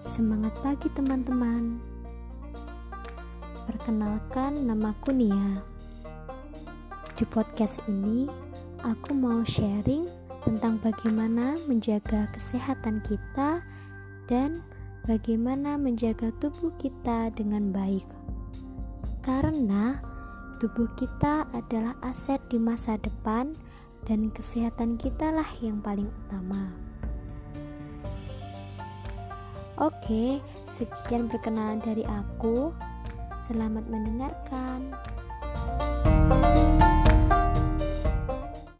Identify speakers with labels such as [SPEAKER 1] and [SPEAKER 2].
[SPEAKER 1] Semangat pagi teman-teman. Perkenalkan namaku Nia. Di podcast ini aku mau sharing tentang bagaimana menjaga kesehatan kita dan bagaimana menjaga tubuh kita dengan baik. Karena tubuh kita adalah aset di masa depan dan kesehatan kita lah yang paling utama. Oke, sekian perkenalan dari aku. Selamat mendengarkan.